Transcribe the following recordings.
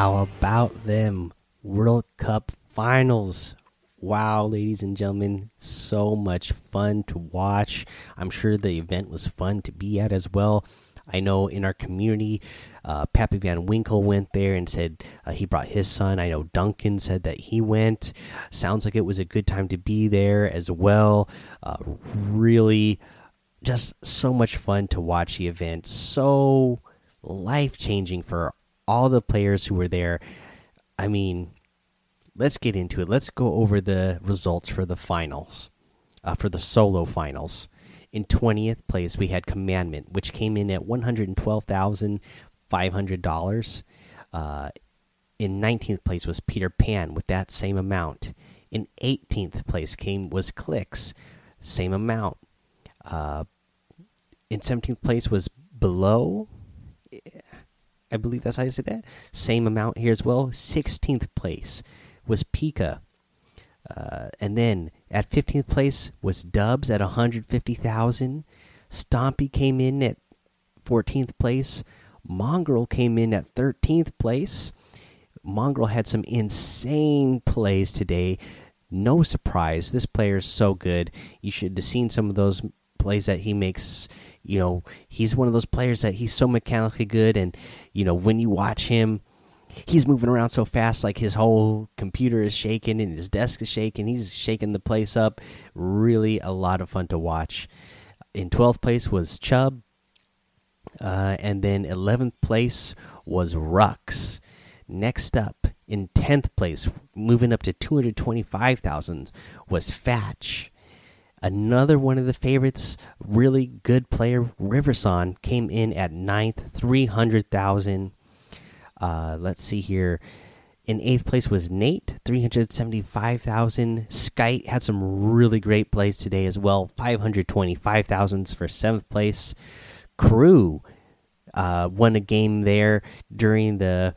How about them World Cup finals? Wow, ladies and gentlemen, so much fun to watch. I'm sure the event was fun to be at as well. I know in our community, uh, Pappy Van Winkle went there and said uh, he brought his son. I know Duncan said that he went. Sounds like it was a good time to be there as well. Uh, really, just so much fun to watch the event. So life changing for all the players who were there. I mean, let's get into it. Let's go over the results for the finals, uh, for the solo finals. In 20th place, we had Commandment, which came in at $112,500. Uh, in 19th place was Peter Pan with that same amount. In 18th place came was Clix, same amount. Uh, in 17th place was Below. I believe that's how you say that. Same amount here as well. 16th place was Pika. Uh, and then at 15th place was Dubs at 150,000. Stompy came in at 14th place. Mongraal came in at 13th place. Mongraal had some insane plays today. No surprise. This player is so good. You should have seen some of those plays that he makes. You know, he's one of those players that he's so mechanically good. And, you know, when you watch him, he's moving around so fast like his whole computer is shaking and his desk is shaking. He's shaking the place up. Really a lot of fun to watch. In 12th place was chubb uh, and then 11th place was rux. Next up in 10th place moving up to 225000 was fatch another one of the favorites really good player Riversan came in at 9th 300000 uh, let's see here. In eighth place was Nate, three hundred seventy-five thousand. Skite had some really great plays today as well, five hundred twenty-five thousands for seventh place. Crue uh, won a game there during the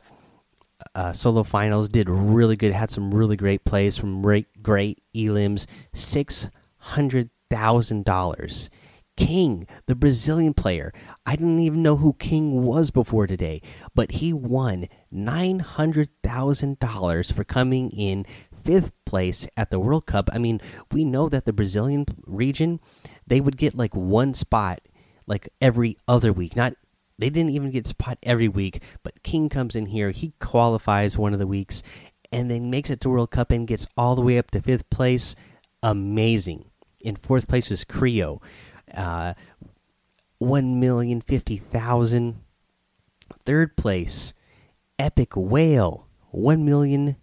uh, solo finals. Did really good. Had some really great plays from great, great elims. Six hundred thousand dollars. King, the Brazilian player. I didn't even know who King was before today, but he won $900,000 for coming in fifth place at the World Cup. I mean, we know that the Brazilian region, they would get like one spot like every other week. Not they didn't even get spot every week, but King comes in here, he qualifies one of the weeks and then makes it to World Cup and gets all the way up to fifth place. Amazing. In fourth place was Kreo uh, one million fifty thousand. Third place, EpikWhale, one million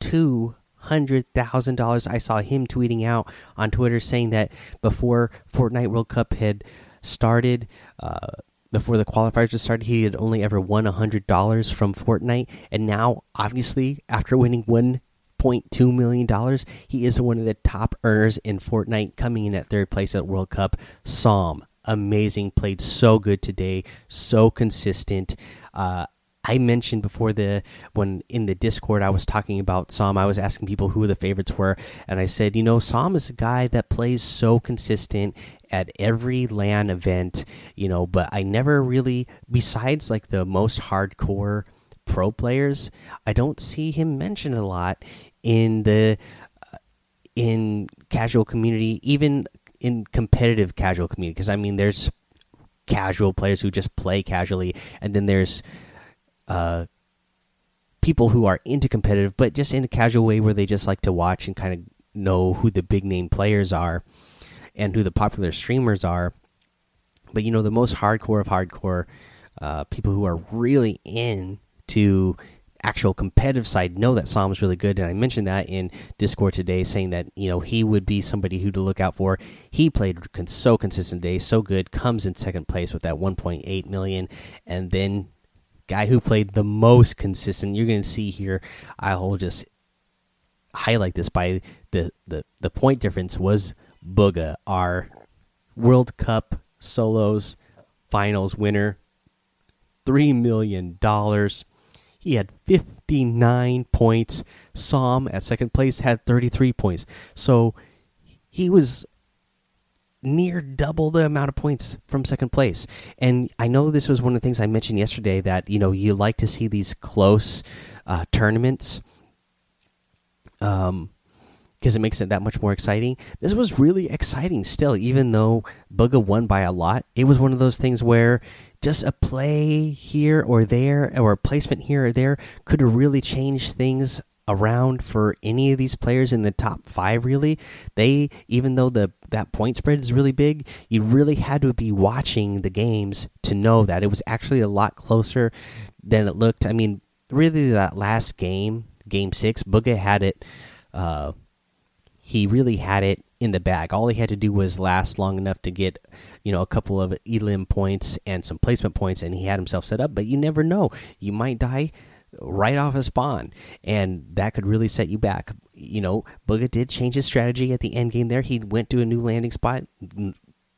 two hundred thousand dollars. I saw him tweeting out on Twitter saying that before Fortnite World Cup had started, uh, before the qualifiers had started, he had only ever won a hundred dollars from Fortnite, and now, obviously, after winning one point two million dollars, he is one of the top earners in Fortnite, coming in at third place at World Cup. Psalm, amazing, played so good today, so consistent. Uh, I mentioned before the when in the Discord I was talking about Psalm. I was asking people who the favorites were, and I said, you know, Psalm is a guy that plays so consistent at every LAN event, you know. But I never really, besides like the most hardcore pro players, I don't see him mentioned a lot in the uh, in casual community, even in competitive casual community. Because I mean, there's casual players who just play casually, and then there's uh, people who are into competitive, but just in a casual way where they just like to watch and kind of know who the big name players are and who the popular streamers are. But you know, the most hardcore of hardcore uh, people who are really into actual competitive side know that Psalm is really good, and I mentioned that in Discord today, saying that you know he would be somebody who to look out for. He played so consistent today, so good, comes in second place with that 1.8 million, and then guy who played the most consistent. You're going to see here. I'll just highlight this by the the the point difference was Bugha, our World Cup solos finals winner, three million dollars. He had 59 points. Psalm at second place had 33 points. So he was near double the amount of points from second place. And I know this was one of the things I mentioned yesterday that you know you like to see these close uh, tournaments, um, because it makes it that much more exciting. This was really exciting still, even though Bugha won by a lot. It was one of those things where just a play here or there, or a placement here or there, could really changed things around for any of these players in the top five really they even though the that point spread is really big you really had to be watching the games to know that it was actually a lot closer than it looked i mean really that last game game six Bugha had it uh he really had it in the bag all he had to do was last long enough to get you know a couple of elim points and some placement points and he had himself set up but you never know you might die right off a spawn, and that could really set you back. You know, Bugha did change his strategy at the end game. There, he went to a new landing spot,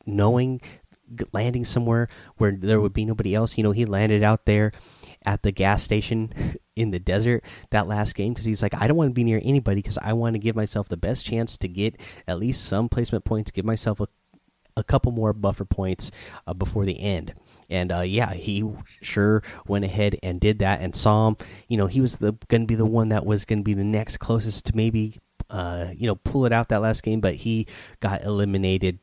knowing landing somewhere where there would be nobody else. You know, he landed out there at the gas station in the desert that last game because he's like, I don't want to be near anybody because I want to give myself the best chance to get at least some placement points, give myself a a couple more buffer points uh, before the end. And uh, yeah, he sure went ahead and did that. And Psalm, you know, he was the going to be the one that was going to be the next closest to maybe, uh, you know, pull it out that last game, but he got eliminated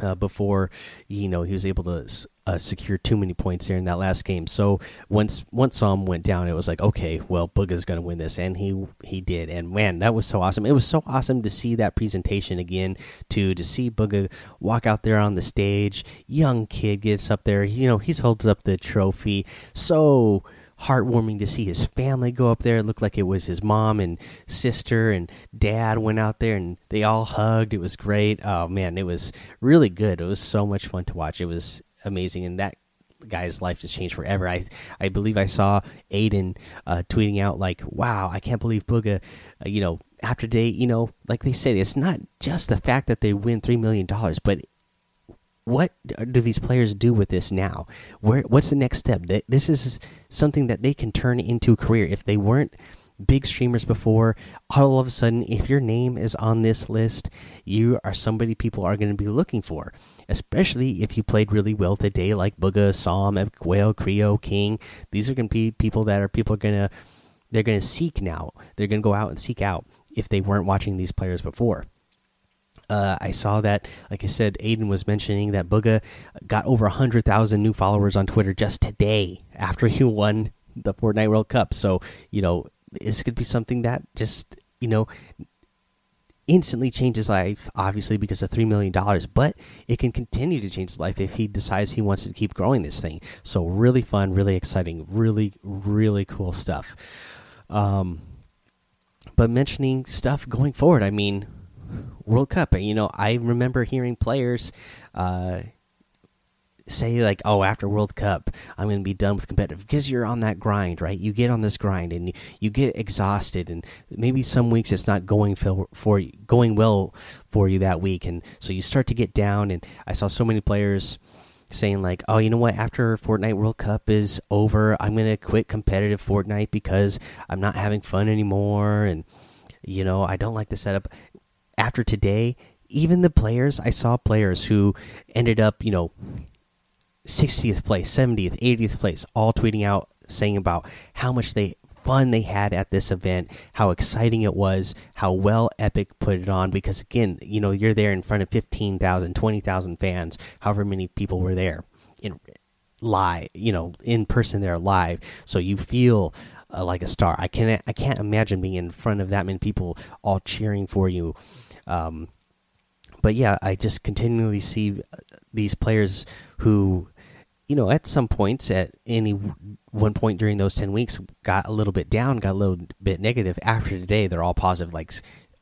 uh, before you know he was able to uh, secure too many points here in that last game. So once once Psalm went down, it was like okay, well Bugha's going to win this, and he he did. And man, that was so awesome. It was so awesome to see that presentation again. To to see Bugha walk out there on the stage, young kid gets up there. You know he's holds up the trophy. So heartwarming to see his family go up there. It looked like it was his mom and sister and dad went out there and they all hugged. It was great. Oh man, it was really good. It was so much fun to watch. It was amazing, and that guy's life has changed forever. I I believe I saw Aiden uh, tweeting out like, "Wow, I can't believe Bugha, uh, you know." After day, you know, like they said, it's not just the fact that they win three million dollars, but what do these players do with this now? Where what's the next step? This is something that they can turn into a career. If they weren't big streamers before, all of a sudden, if your name is on this list, you are somebody people are going to be looking for. Especially if you played really well today, like Bugha, Psalm, Whale, Kreo, King. These are going to be people that are people are going to they're going to seek now. They're going to go out and seek out if they weren't watching these players before. Uh, I saw that, like I said, Aiden was mentioning that Bugha got over 100,000 new followers on Twitter just today after he won the Fortnite World Cup. So, you know, this could be something that just, you know, instantly changes life, obviously, because of $3 million, but it can continue to change his life if he decides he wants to keep growing this thing. So, really fun, really exciting, really, really cool stuff. Um, but mentioning stuff going forward, I mean, World Cup. And you know, I remember hearing players uh, say like, "Oh, after World Cup, I'm going to be done with competitive," because you're on that grind, right? You get on this grind and you, you get exhausted, and maybe some weeks it's not going for, for going well for you that week, and so you start to get down. And I saw so many players saying like, "Oh, you know what? After Fortnite World Cup is over, I'm going to quit competitive Fortnite because I'm not having fun anymore." And you know, I don't like the setup after today, even the players I saw players who ended up, you know, 60th place, 70th, 80th place, all tweeting out saying about how much they fun they had at this event, how exciting it was, how well Epic put it on. Because again, you know, you're there in front of 15,000, 20,000 fans, however many people were there in live, you know, in person there live. So you feel uh, like a star. I can't, I can't imagine being in front of that many people all cheering for you um, but yeah, I just continually see these players who, you know, at some points, at any one point during those 10 weeks, got a little bit down, got a little bit negative. After today, they're all positive, like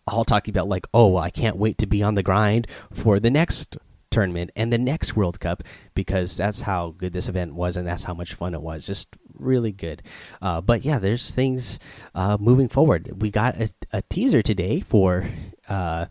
all talking about, like, oh, well, I can't wait to be on the grind for the next tournament and the next World Cup because that's how good this event was and that's how much fun it was. Just really good. Uh, but yeah, there's things uh, moving forward. We got a, a teaser today for uh,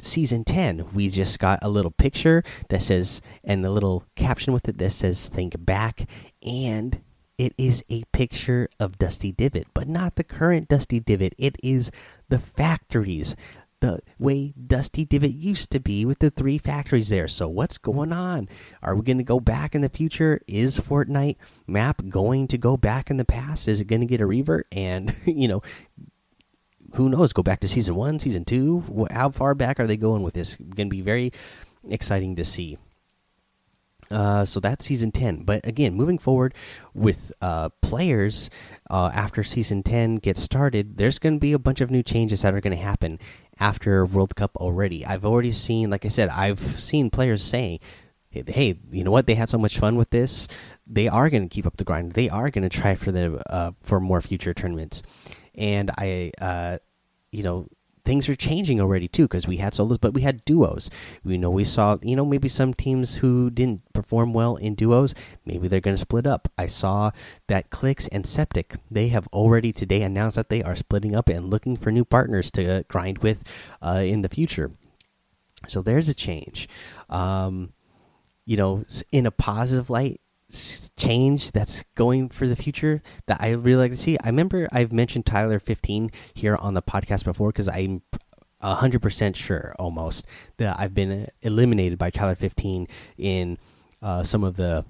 season 10 we just got a little picture that says and a little caption with it that says think back and it is a picture of dusty divot but not the current dusty divot it is the factories the way Dusty Divot used to be with the three factories there. So what's going on? Are we going to go back in the future? Is Fortnite map going to go back in the past? Is it going to get a revert? And you know, who knows? Go back to season one, season two. How far back are they going with this? Going to be very exciting to see. Uh, so that's season 10. But again, moving forward with uh, players uh, after season 10 gets started, there's going to be a bunch of new changes that are going to happen after World Cup already. I've already seen, like I said, I've seen players saying, hey, you know what? They had so much fun with this. They are going to keep up the grind. They are going to try for the uh, for more future tournaments. And I, uh, you know, things are changing already too because we had solos but we had duos. We know we saw you know maybe some teams who didn't perform well in duos maybe they're going to split up. I saw that Clix and septic they have already today announced that they are splitting up and looking for new partners to grind with uh, in the future. So there's a change. Um, you know in a positive light change that's going for the future that I really like to see. I remember I've mentioned Tyler 15 here on the podcast before because I'm 100% sure almost that I've been eliminated by Tyler 15 in uh, some of the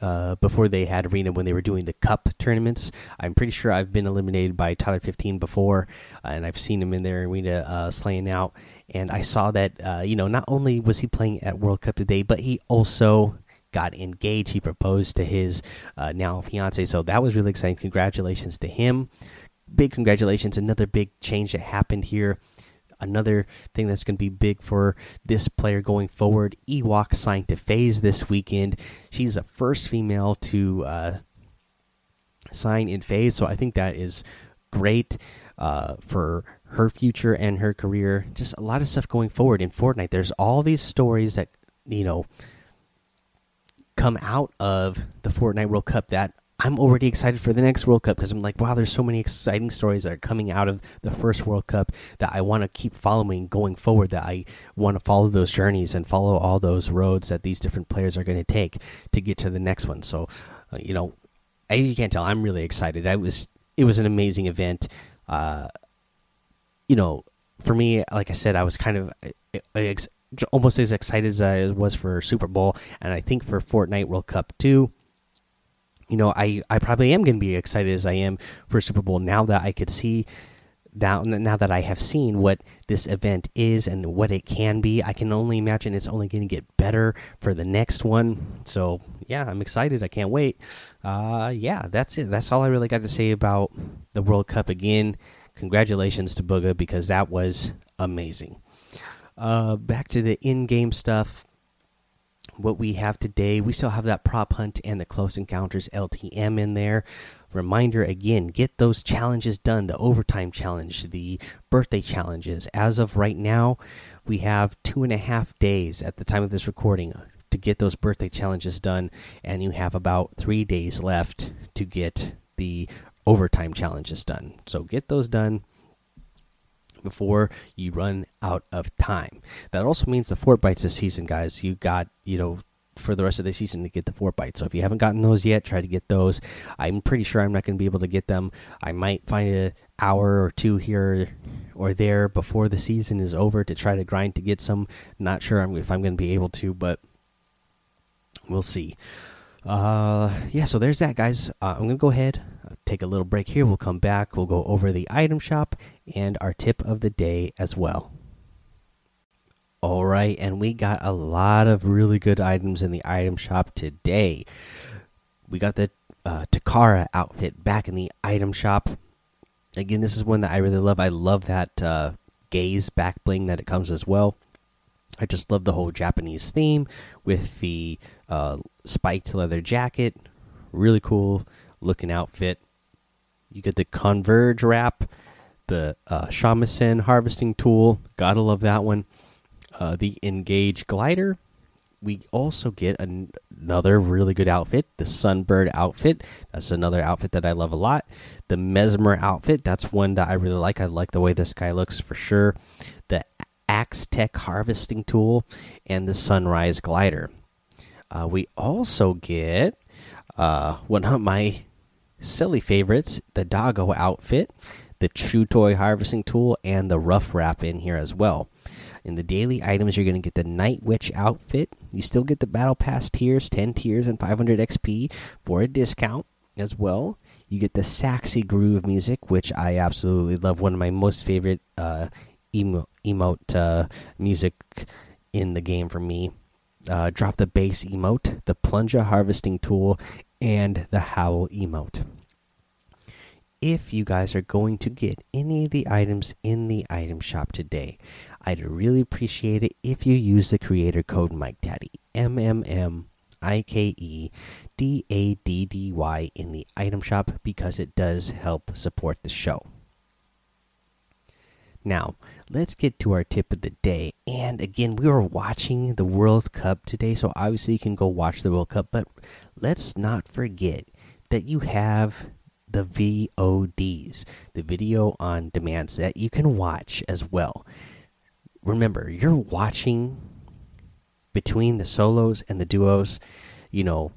uh, before they had arena when they were doing the cup tournaments. I'm pretty sure I've been eliminated by Tyler 15 before, uh, and I've seen him in their arena uh, slaying out. And I saw that uh, you know not only was he playing at World Cup today, but he also got engaged. He proposed to his uh, now fiance, so that was really exciting. Congratulations to him! Big congratulations! Another big change that happened here. Another thing that's going to be big for this player going forward. Ewok signed to FaZe this weekend. She's the first female to uh, sign in FaZe, so I think that is great uh, for her future and her career. Just a lot of stuff going forward in Fortnite. There's all these stories that you know come out of the Fortnite World Cup that I'm already excited for the next World Cup because I'm like, wow, there's so many exciting stories that are coming out of the first World Cup that I want to keep following going forward. That I want to follow those journeys and follow all those roads that these different players are going to take to get to the next one. So, uh, you know, I, you can't tell I'm really excited. I was, it was an amazing event. Uh, you know, for me, like I said, I was kind of uh, almost as excited as I was for Super Bowl, and I think for Fortnite World Cup too. You know, I I probably am going to be excited as I am for Super Bowl now that I could see now now that I have seen what this event is and what it can be. I can only imagine it's only going to get better for the next one. So yeah, I'm excited. I can't wait. Uh, yeah, that's it. That's all I really got to say about the World Cup again. Congratulations to Bugha because that was amazing. Uh, back to the in-game stuff. What we have today, we still have that prop hunt and the close encounters LTM in there. Reminder again, get those challenges done. The overtime challenge, the birthday challenges. As of right now, we have two and a half days at the time of this recording to get those birthday challenges done, and you have about three days left to get the overtime challenges done. So get those done before you run out of time. That also means the Fortbytes this season, guys. You got, you know, for the rest of the season to get the Fortbytes. So if you haven't gotten those yet, try to get those. I'm pretty sure I'm not going to be able to get them. I might find an hour or two here or there before the season is over to try to grind to get some. Not sure if I'm going to be able to, but we'll see. Uh, yeah, so there's that, guys. Uh, I'm going to go ahead take a little break here. We'll come back. We'll go over the item shop and our tip of the day as well. All right, and we got a lot of really good items in the item shop today. We got the uh, Takara outfit back in the item shop. Again, this is one that I really love. I love that uh, gaze back bling that it comes as well. I just love the whole Japanese theme with the uh, spiked leather jacket. Really cool looking outfit. You get the Converge wrap, the uh, Shamisen harvesting tool. Gotta love that one. Uh, the Engage glider. We also get an another really good outfit, the Sunbird outfit. That's another outfit that I love a lot. The Mesmer outfit. That's one that I really like. I like the way this guy looks for sure. The Axe Tech harvesting tool and the Sunrise glider. Uh, we also get uh, one of my silly favorites the doggo outfit, the True Toy Harvesting Tool, and the Rough Wrap in here as well. In the daily items, you're going to get the Night Witch outfit. You still get the Battle Pass tiers, 10 tiers, and 500 XP for a discount as well. You get the Saxy Groove music, which I absolutely love. One of my most favorite uh, emo emote uh, music in the game for me. Uh, drop the bass emote, the plunger harvesting tool, and the howl emote if you guys are going to get any of the items in the item shop today. I'd really appreciate it if you use the creator code Mike Daddy M M M I K E D A D D Y in the item shop because it does help support the show. Now, let's get to our tip of the day. And again, we were watching the World Cup today, so obviously you can go watch the World Cup, but let's not forget that you have the VODs, the video on demands that you can watch as well. Remember, you're watching between the solos and the duos, you know,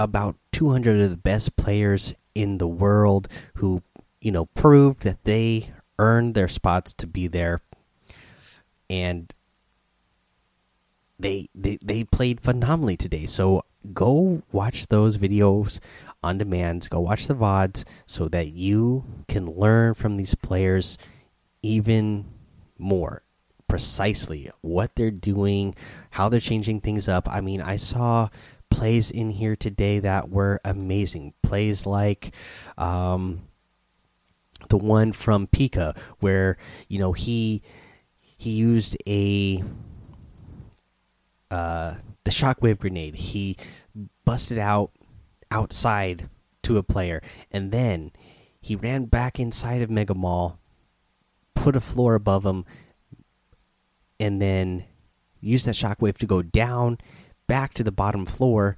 about 200 of the best players in the world who, you know, proved that they earned their spots to be there and they they they played phenomenally today. So go watch those videos on demand. Go watch the VODs so that you can learn from these players even more precisely what they're doing, how they're changing things up. I mean, I saw plays in here today that were amazing. Plays like um, the one from Pika, where you know he he used a uh, the shockwave grenade. He busted out outside to a player, and then he ran back inside of Mega Mall, put a floor above him, and then used that shockwave to go down back to the bottom floor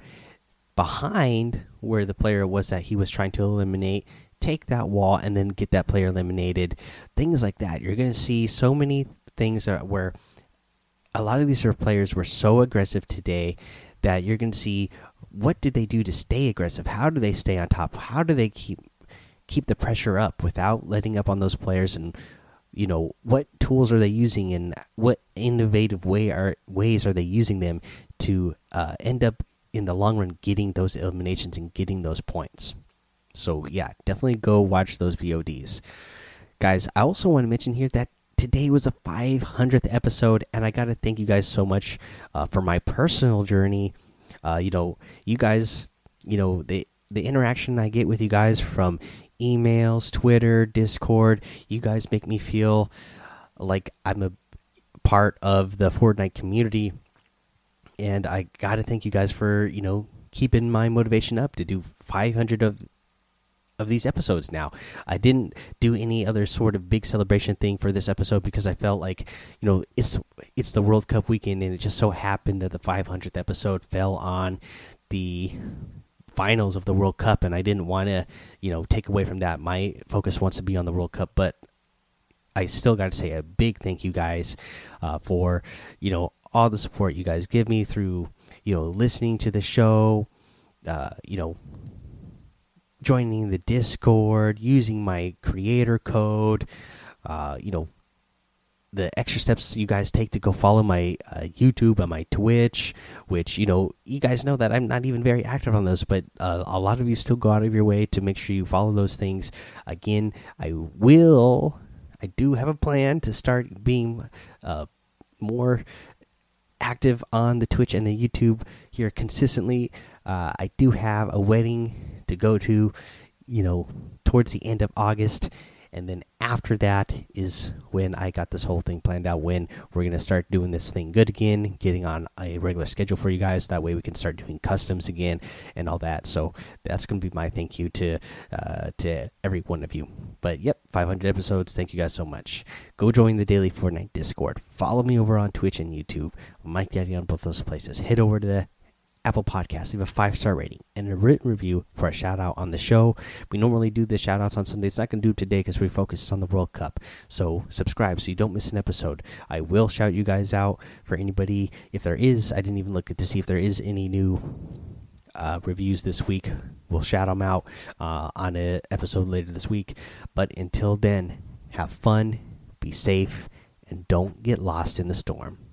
behind where the player was that he was trying to eliminate take that wall and then get that player eliminated things like that you're going to see so many things that where a lot of these players were so aggressive today that you're going to see what did they do to stay aggressive? How do they stay on top? How do they keep keep the pressure up without letting up on those players? And you know what tools are they using, and what innovative way are ways are they using them to uh, end up in the long run getting those eliminations and getting those points? So yeah, definitely go watch those VODs, guys. I also want to mention here that today was a 500th episode, and I got to thank you guys so much uh, for my personal journey uh, you know, you guys, you know, the the interaction I get with you guys from emails, Twitter, Discord, you guys make me feel like I'm a part of the Fortnite community. And I got to thank you guys for, you know, keeping my motivation up to do 500 of of these episodes now. I didn't do any other sort of big celebration thing for this episode because I felt like, you know, it's it's the World Cup weekend and it just so happened that the 500th episode fell on the finals of the World Cup and I didn't want to, you know, take away from that. My focus wants to be on the World Cup, but I still got to say a big thank you guys uh, for, you know, all the support you guys give me through, you know, listening to the show, uh, you know, joining the Discord, using my creator code, uh, you know, the extra steps you guys take to go follow my uh, YouTube and my Twitch, which you know you guys know that I'm not even very active on those, but uh, a lot of you still go out of your way to make sure you follow those things. Again, I will, I do have a plan to start being uh, more active on the Twitch and the YouTube here consistently. Uh, I do have a wedding to go to, you know, towards the end of August. And then after that is when I got this whole thing planned out. When we're going to start doing this thing good again, getting on a regular schedule for you guys. That way we can start doing customs again and all that. So that's going to be my thank you to uh, to every one of you. But yep, 500 episodes. Thank you guys so much. Go join the daily Fortnite Discord. Follow me over on Twitch and YouTube. Mike Daddy on both those places. Head over to the Apple Podcast, leave a five star rating and a written review for a shout out on the show. We normally do the shout outs on Sundays. Going to do today because we focused on the World Cup. So subscribe so you don't miss an episode. I will shout you guys out for anybody if there is. I didn't even look at to see if there is any new uh, reviews this week. We'll shout them out uh, on an episode later this week. But until then, have fun, be safe, and don't get lost in the storm.